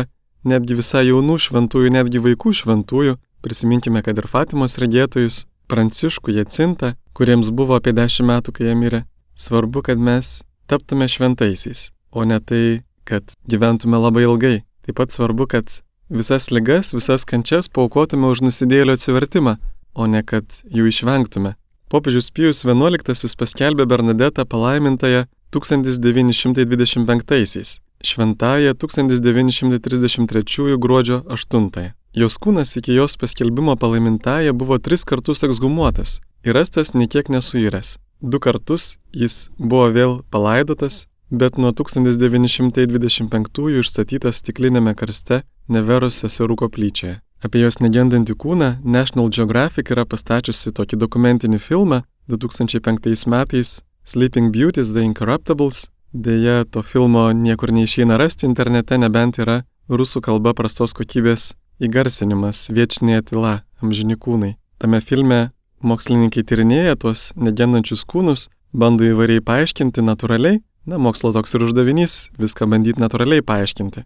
netgi visai jaunų šventųjų, netgi vaikų šventųjų. Prisiminkime, kad ir Fatimos regėtojus, Pranciškų, Jacintą, kuriems buvo apie dešimt metų, kai jie mirė. Svarbu, kad mes taptume šventaisiais, o ne tai, kad gyventume labai ilgai. Taip pat svarbu, kad visas ligas, visas kančias paukotume už nusidėlio atsivertimą, o ne kad jų išvengtume. Popiežius Pijus XI paskelbė Bernadetą palaimintąją 1925-aisiais, šventąją 1933 gruodžio 8. Jos kūnas iki jos paskelbimo palaimintąją buvo tris kartus ekshumuotas ir rastas niekiek nesuiręs. Du kartus jis buvo vėl palaidotas, bet nuo 1925 išstatytas stiklinėme karste Neveros seserų koplyčioje. Apie jos negendantį kūną National Geographic yra pastačiusi tokį dokumentinį filmą 2005 metais Sleeping Beauties The Incorruptibles. Deja, to filmo niekur neišeina rasti internete, nebent yra rusų kalba prastos kokybės įgarsinimas Viečinė tyla amžini kūnai. Tame filme mokslininkai tyrinėja tuos negendančius kūnus, bando įvairiai paaiškinti natūraliai. Na, mokslo toks ir uždavinys - viską bandyti natūraliai paaiškinti.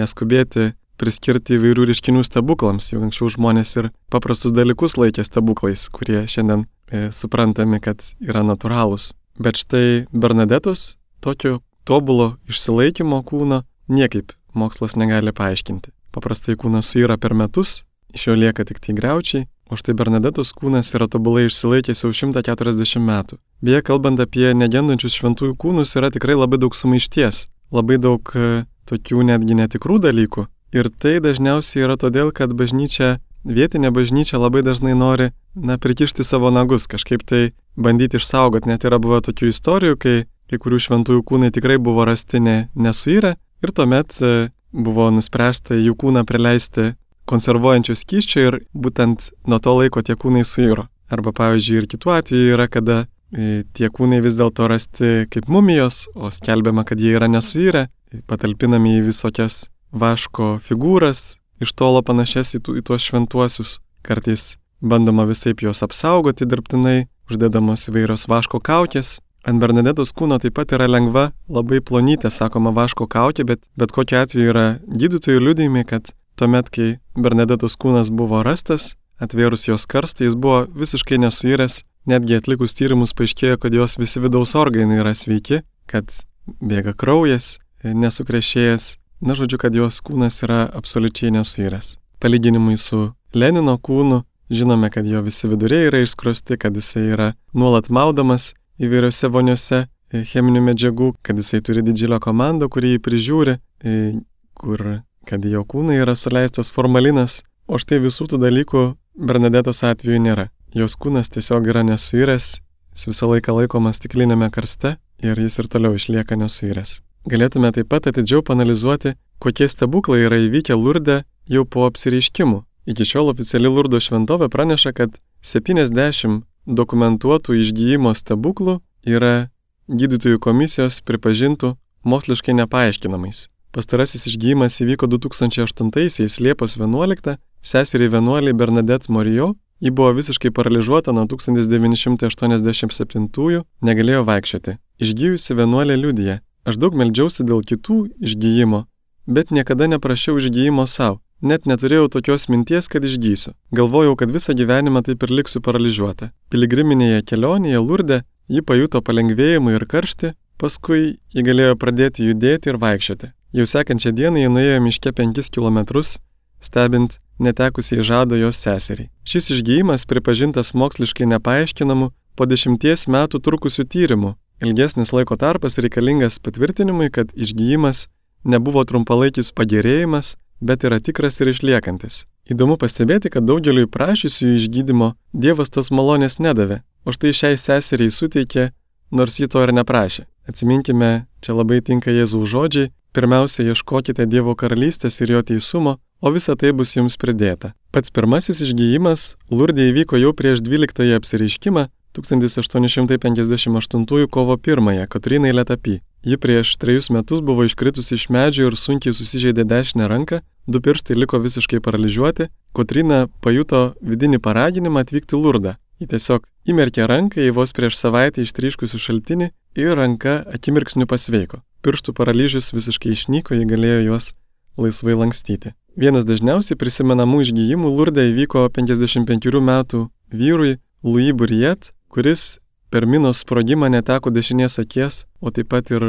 Neskubėti priskirti įvairių reiškinių stebuklams, jau anksčiau žmonės ir paprastus dalykus laikė stebuklais, kurie šiandien e, suprantami, kad yra natūralūs. Bet štai Bernadetos tokio tobulo išsilaikymo kūno niekaip mokslas negali paaiškinti. Paprastai kūnas suyra per metus, iš jo lieka tik tai greučiai, o štai Bernadetos kūnas yra tobulai išsilaikęs jau 140 metų. Beje, kalbant apie negendančius šventųjų kūnus, yra tikrai labai daug sumaišties, labai daug e, tokių netgi netikrų dalykų, Ir tai dažniausiai yra todėl, kad bažnyčia, vietinė bažnyčia labai dažnai nori, na, prikišti savo nagus, kažkaip tai bandyti išsaugoti. Net yra buvę tokių istorijų, kai kai kurių šventųjų kūnai tikrai buvo rasti ne, nesuirę ir tuomet e, buvo nuspręsta jų kūną prileisti konservuojančių skyščių ir būtent nuo to laiko tie kūnai suiro. Arba pavyzdžiui ir kitų atvejų yra, kada e, tie kūnai vis dėlto rasti kaip mumijos, o skelbiama, kad jie yra nesuirę, patalpinami į visokias vaško figūras, iš tolo panašias į, tų, į tuos šventuosius. Kartais bandoma visai juos apsaugoti dirbtinai, uždedamos įvairios vaško kaukės. Ant Bernadetos kūno taip pat yra lengva, labai plonytė, sakoma, vaško kaukė, bet bet kokiu atveju yra gydytojų liudėjimai, kad tuomet, kai Bernadetos kūnas buvo rastas, atvėrus jos karstą, jis buvo visiškai nesuiręs, netgi atlikus tyrimus paaiškėjo, kad jos visi vidaus organai yra sveiki, kad bėga kraujas, nesukrešėjęs, Na, žodžiu, kad jos kūnas yra absoliučiai nesuiręs. Palyginimui su Lenino kūnu, žinome, kad jo visi viduriai yra išskrosti, kad jisai yra nuolat maudamas įvairiose voniuose e, cheminių medžiagų, kad jisai turi didžiulę komandą, kuri jį prižiūri, e, kur, kad jo kūnai yra suleistas formalinas, o štai visų tų dalykų Bernadetos atveju nėra. Jos kūnas tiesiog yra nesuiręs, jis visą laiką laikomas stiklinėme karste ir jis ir toliau išlieka nesuiręs. Galėtume taip pat atidžiau panalizuoti, kokie stebuklai yra įvykę Lurde jau po apsireiškimų. Iki šiol oficiali Lurdo šventovė praneša, kad 70 dokumentuotų išgyjimo stebuklų yra gydytojų komisijos pripažintų moksliškai nepaaiškinamais. Pastarasis išgyjimas įvyko 2008-aisiais Liepos 11, seseriai vienuoliai Bernadette Morijo, ji buvo visiškai paralyžiuota nuo 1987-ųjų, negalėjo vaikščioti. Išgyjusi vienuolė liudija, Aš daug meldžiausi dėl kitų išgyjimo, bet niekada neprašiau išgyjimo savo. Net neturėjau tokios minties, kad išgysiu. Galvojau, kad visą gyvenimą taip ir liksiu paralyžiuota. Piligriminėje kelionėje Lurde ji pajuto palengvėjimą ir karštį, paskui ji galėjo pradėti judėti ir vaikščioti. Jau sekančią dieną ji nuėjo miške 5 km, stebint netekusiai žado jos seseriai. Šis išgyjimas pripažintas moksliškai nepaaiškinamu po dešimties metų trukusių tyrimų ilgesnis laiko tarpas reikalingas patvirtinimui, kad išgyjimas nebuvo trumpalaikis pagerėjimas, bet yra tikras ir išliekantis. Įdomu pastebėti, kad daugeliui prašysių išgydymo Dievas tos malonės nedavė, o štai šiai seseriai suteikė, nors ji to ir neprašė. Atsiminkime, čia labai tinka Jėzaus žodžiai, pirmiausia ieškokite Dievo karalystės ir jo teisumo, o visa tai bus jums pridėta. Pats pirmasis išgyjimas Lurdė įvyko jau prieš 12 apsireiškimą 1858 kovo 1 Kotrinai Letapy. Ji prieš trejus metus buvo iškritusi iš medžio ir sunkiai susižeidė dešinę ranką, du pirštai liko visiškai paralyžiuoti, Kotrina pajuto vidinį paraginimą atvykti Lurdą. Ji tiesiog įmerkė ranką į vos prieš savaitę ištryškusių šaltinį ir ranka akimirksniu pasveiko. Pirštų paralyžius visiškai išnyko, ji galėjo juos laisvai lankstyti. Vienas dažniausiai prisimenamų išgyjimų Lurdė įvyko 55 metų vyrui Louis Burriet, kuris per minos sprogimą neteko dešinės akies, o taip pat ir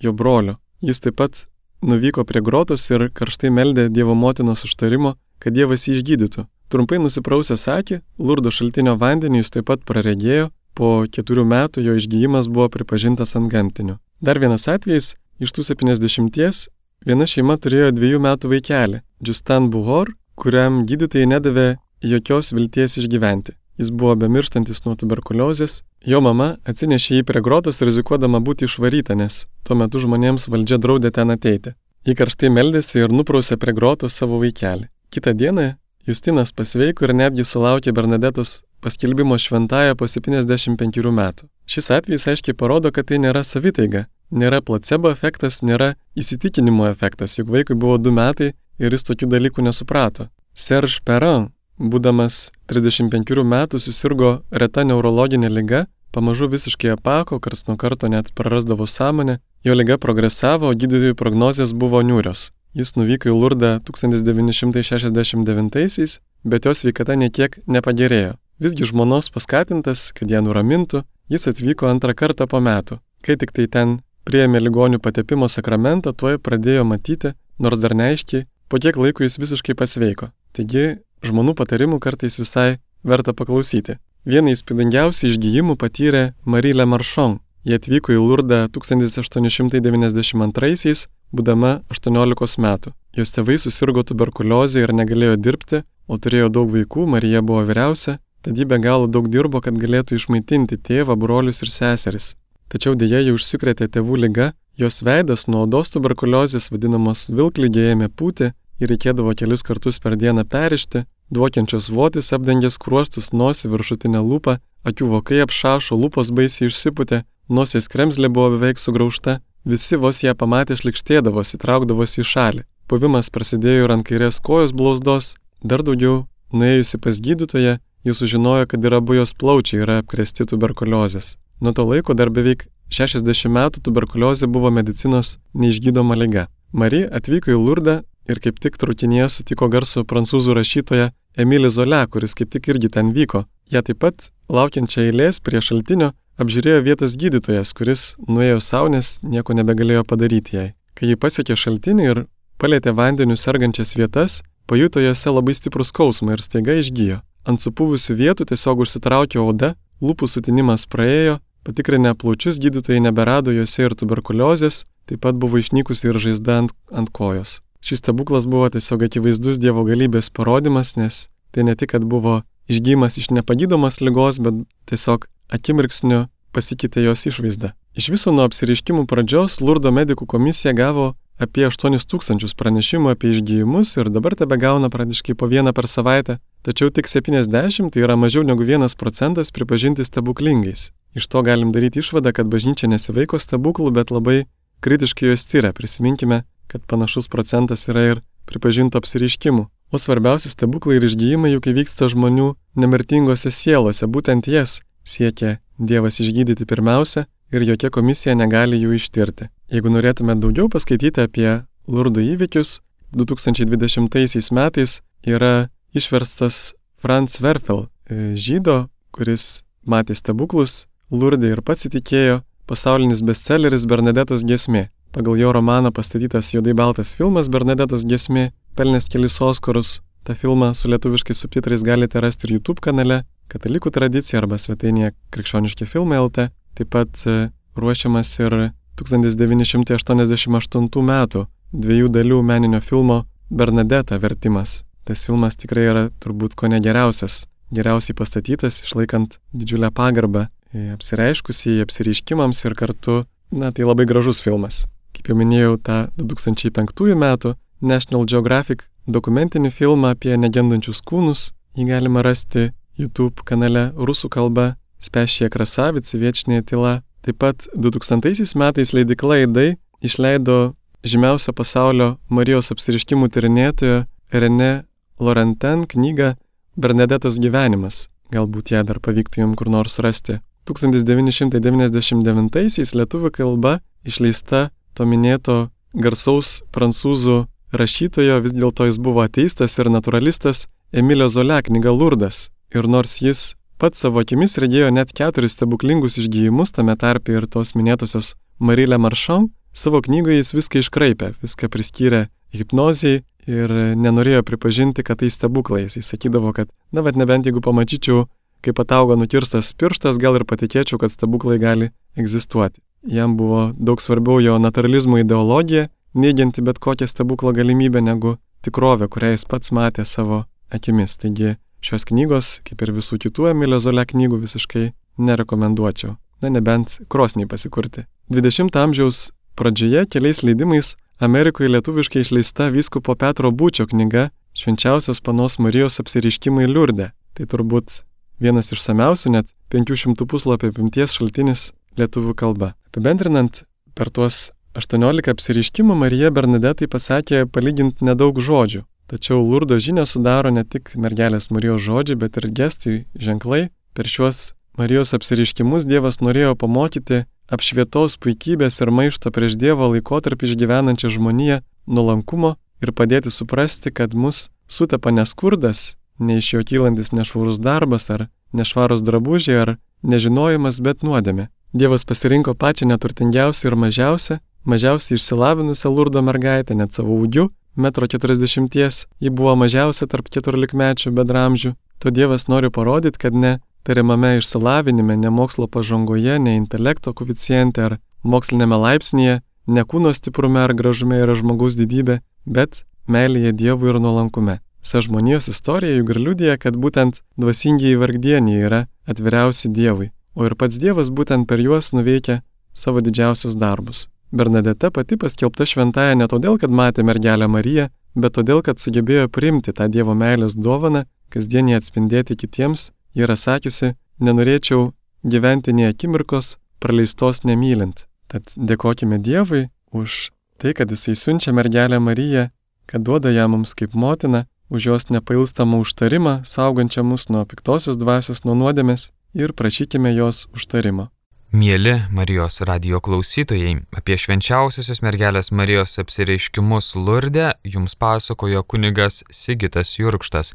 jo brolio. Jis taip pat nuvyko prie grotos ir karštai meldė Dievo motinos užtarimo, kad Dievas jį išgydytų. Trumpai nusiprausęs akį, lurdo šaltinio vandenį jis taip pat praregėjo, po keturių metų jo išgyjimas buvo pripažintas ant gamtinių. Dar vienas atvejis, iš tų 70 viena šeima turėjo dviejų metų vaikelį, Justan Buhor, kuriam gydytojai nedavė jokios vilties išgyventi. Jis buvo bemirštantis nuo tuberkuliozės. Jo mama atsinešė jį prie grotos rizikuodama būti išvaryta, nes tuo metu žmonėms valdžia draudė ten ateiti. Ji karštai meldėsi ir nuprausė prie grotos savo vaikelį. Kita diena Justinas pasveiko ir netgi sulaukė Bernadetos paskelbimo šventąją po 75 metų. Šis atvejis aiškiai parodo, kad tai nėra savitaiga, nėra placebo efektas, nėra įsitikinimo efektas, juk vaikui buvo 2 metai ir jis tokių dalykų nesuprato. Serge Perrin būdamas 35 metų susirgo reta neurologinė lyga, pamažu visiškai apako, kars nuo karto net prarasdavo sąmonę, jo lyga progresavo, o gydytojų prognozijas buvo niūrios. Jis nuvyko į Lurdą 1969-aisiais, bet jo sveikata niekiek nepagerėjo. Visgi žmonos paskatintas, kad ją nuramintų, jis atvyko antrą kartą po metų. Kai tik tai ten prieėmė ligonių patepimo sakramentą, tuoj pradėjo matyti, nors dar neaiškiai, po kiek laiko jis visiškai pasveiko. Taigi žmonių patarimų kartais visai verta paklausyti. Vieną įspūdingiausių išgyjimų patyrė Marilė Maršon. Jie atvyko į Lurdą 1892-aisiais, būdama 18 metų. Jos tėvai susirgo tuberkuliozę ir negalėjo dirbti, o turėjo daug vaikų, Marija buvo vyriausia, tad ji be galo daug dirbo, kad galėtų išmaitinti tėvą, brolius ir seseris. Tačiau dėja jau užsikrėtė tėvų lyga, jos veidas nuo odos tuberkuliozės vadinamos vilklygė ėmė pūti ir reikėdavo kelis kartus per dieną perišti, duokiančios votis apdengęs kruostus, nosį, viršutinę lūpą, akių vokai apšašo, lūpos baisiai išsiputė, nosies kremzlė buvo beveik sugraužta, visi vos ją pamatę šlikštėdavosi, traukdavosi į šalį. Puvimas prasidėjo ir ant kairės kojos blausdos, dar daugiau, nuėjusi pas gydytoją, jis sužinojo, kad ir abu jos plaučiai yra apkresti tuberkuliozės. Nuo to laiko dar beveik 60 metų tuberkuliozė buvo medicinos neišgydoma lyga. Marija atvyko į Lurdą ir kaip tik traukinėje sutiko garsų prancūzų rašytoją Emilį Zolę, kuris kaip tik irgi ten vyko. Jie taip pat, laukiančią eilės prie šaltinio, apžiūrėjo vietos gydytojas, kuris nuėjo saunės, nieko nebegalėjo padaryti jai. Kai jį pasiekė šaltinį ir palėtė vandeniu sergančias vietas, pajuto juose labai stiprų skausmą ir staiga išgyjo. Ant supūvusių vietų tiesiog užsitraukė oda, lūpų sutinimas praėjo, patikrinę plaučius gydytojai neberado juose ir tuberkuliozės, taip pat buvo išnykusi ir žaizda ant, ant kojos. Šis stebuklas buvo tiesiog akivaizdus Dievo galybės parodimas, nes tai ne tik, kad buvo išgymas iš nepagydomos lygos, bet tiesiog akimirksniu pasikeitė jos išvaizda. Iš viso nuo apsireiškimų pradžios Lurdo medikų komisija gavo apie 8 tūkstančius pranešimų apie išgyjimus ir dabar tebe gauna praktiškai po vieną per savaitę, tačiau tik 70, tai yra mažiau negu 1 procentas pripažinti stebuklingais. Iš to galim daryti išvadą, kad bažnyčia nesivaiko stebuklų, bet labai kritiškai juos tyria. Prisiminkime kad panašus procentas yra ir pripažintų apsiriškimų. O svarbiausi stebuklai ir išgyjimai juk įvyksta žmonių nemirtingose sielose, būtent jas siekia Dievas išgydyti pirmiausia ir jokia komisija negali jų ištirti. Jeigu norėtume daugiau paskaityti apie Lurdų įvykius, 2020 metais yra išverstas Franz Werfel, e, žydo, kuris matė stebuklus, Lurdė ir pats įtikėjo, pasaulinis bestselleris Bernadetos gesmė. Pagal jo romaną pastatytas juodai baltas filmas Bernadetos gesmė, pelnęs kelis Oskarus. Ta filmą su lietuviškais subtitrais galite rasti ir YouTube kanale Katalikų tradicija arba svetainėje krikščioniški filmai LT. Taip pat e, ruošiamas ir 1988 metų dviejų dalių meninio filmo Bernadeta vertimas. Tas filmas tikrai yra turbūt ko negeriausias, geriausiai pastatytas, išlaikant didžiulę pagarbą apsireiškusiai apsireiškimams ir kartu, na tai labai gražus filmas. Kaip jau minėjau, tą 2005 metų National Geographic dokumentinį filmą apie negendančius kūnus, jį galima rasti YouTube kanale rusų kalba Spešė Krasavici Viečinė tyla. Taip pat 2000 metais leidikla Eidai išleido žymiausio pasaulio Marijos apsiriškimų tyrinėtojo Rene Laurenten knygą Bernadetos gyvenimas. Galbūt ją dar pavyktų jums kur nors rasti. 1999-aisiais lietuvių kalba išleista to minėto garsaus prancūzų rašytojo, vis dėlto jis buvo ateistas ir naturalistas Emilio Zolia knyga Lurdas. Ir nors jis pats savo akimis regėjo net keturis stebuklingus išgyjimus, tame tarpe ir tos minėtosios Marilė Maršom, savo knygoje jis viską iškraipė, viską priskyrė hipnozijai ir nenorėjo pripažinti, kad tai stebuklai. Jis sakydavo, kad, na, bet nebent jeigu pamatyčiau, kaip atauga nukirstas pirštas, gal ir patikėčiau, kad stebuklai gali egzistuoti. Jam buvo daug svarbiau jo naturalizmo ideologija, neigianti bet kokią stebuklo galimybę negu tikrovę, kurią jis pats matė savo akimis. Taigi šios knygos, kaip ir visų kitų Emilio Zolė knygų, visiškai nerekomenduočiau. Na nebent krosniai pasikurti. 20 amžiaus pradžioje keliais leidimais Amerikoje lietuviškai išleista vyskupo Petro Būčio knyga Švenčiausios panos Marijos apsiriškimai liurdė. Tai turbūt vienas išsamiausių, net 500 puslapio apimties šaltinis lietuvių kalba. Apibendrinant, per tuos 18 apsiriškimų Marija Bernadetai pasakė palyginti nedaug žodžių. Tačiau lurdo žinę sudaro ne tik mergelės Marijos žodžiai, bet ir gestai, ženklai. Per šiuos Marijos apsiriškimus Dievas norėjo pamokyti apšvietos puikybės ir maišto prieš Dievo laikotarpį išgyvenančią žmoniją nuolankumo ir padėti suprasti, kad mus sutepa neskurdas, ne iš jo kylantis nešvarus darbas ar nešvarus drabužiai ar nežinojimas, bet nuodėmė. Dievas pasirinko pačią neturtingiausią ir mažiausią, mažiausiai išsilavinusią lurdo mergaitę, net savo ūgiu, metro keturiasdešimties, ji buvo mažiausia tarp keturiolikmečių bedramžių. To Dievas nori parodyti, kad ne tariamame išsilavinime, ne mokslo pažangoje, ne intelekto koficijente ar mokslinėme laipsnėje, ne kūno stiprume ar gražume yra žmogaus didybė, bet meilėje Dievui ir nuolankume. Sa žmonijos istorija juk ir liudija, kad būtent dvasingiai vargdieniai yra atviriausi Dievui, o ir pats Dievas būtent per juos nuveikia savo didžiausius darbus. Bernadeta pati paskelbta šventąją ne todėl, kad matė mergelę Mariją, bet todėl, kad sugebėjo priimti tą Dievo meilės dovaną, kasdienį atspindėti kitiems yra sakiusi, nenorėčiau gyventi nei akimirkos praleistos nemylint. Tad dėkojime Dievui už tai, kad Jisai siunčia mergelę Mariją, kad duoda ją mums kaip motina, už jos nepailstamą užtarimą, saugančią mus nuo piktosios dvasios, nuo nuodėmės ir prašykime jos užtarimo. Mėly Marijos radio klausytojai, apie švenčiausiosios mergelės Marijos apsireiškimus Lurde jums pasakojo kunigas Sigitas Jurkštas.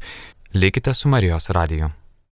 Likite su Marijos radiju.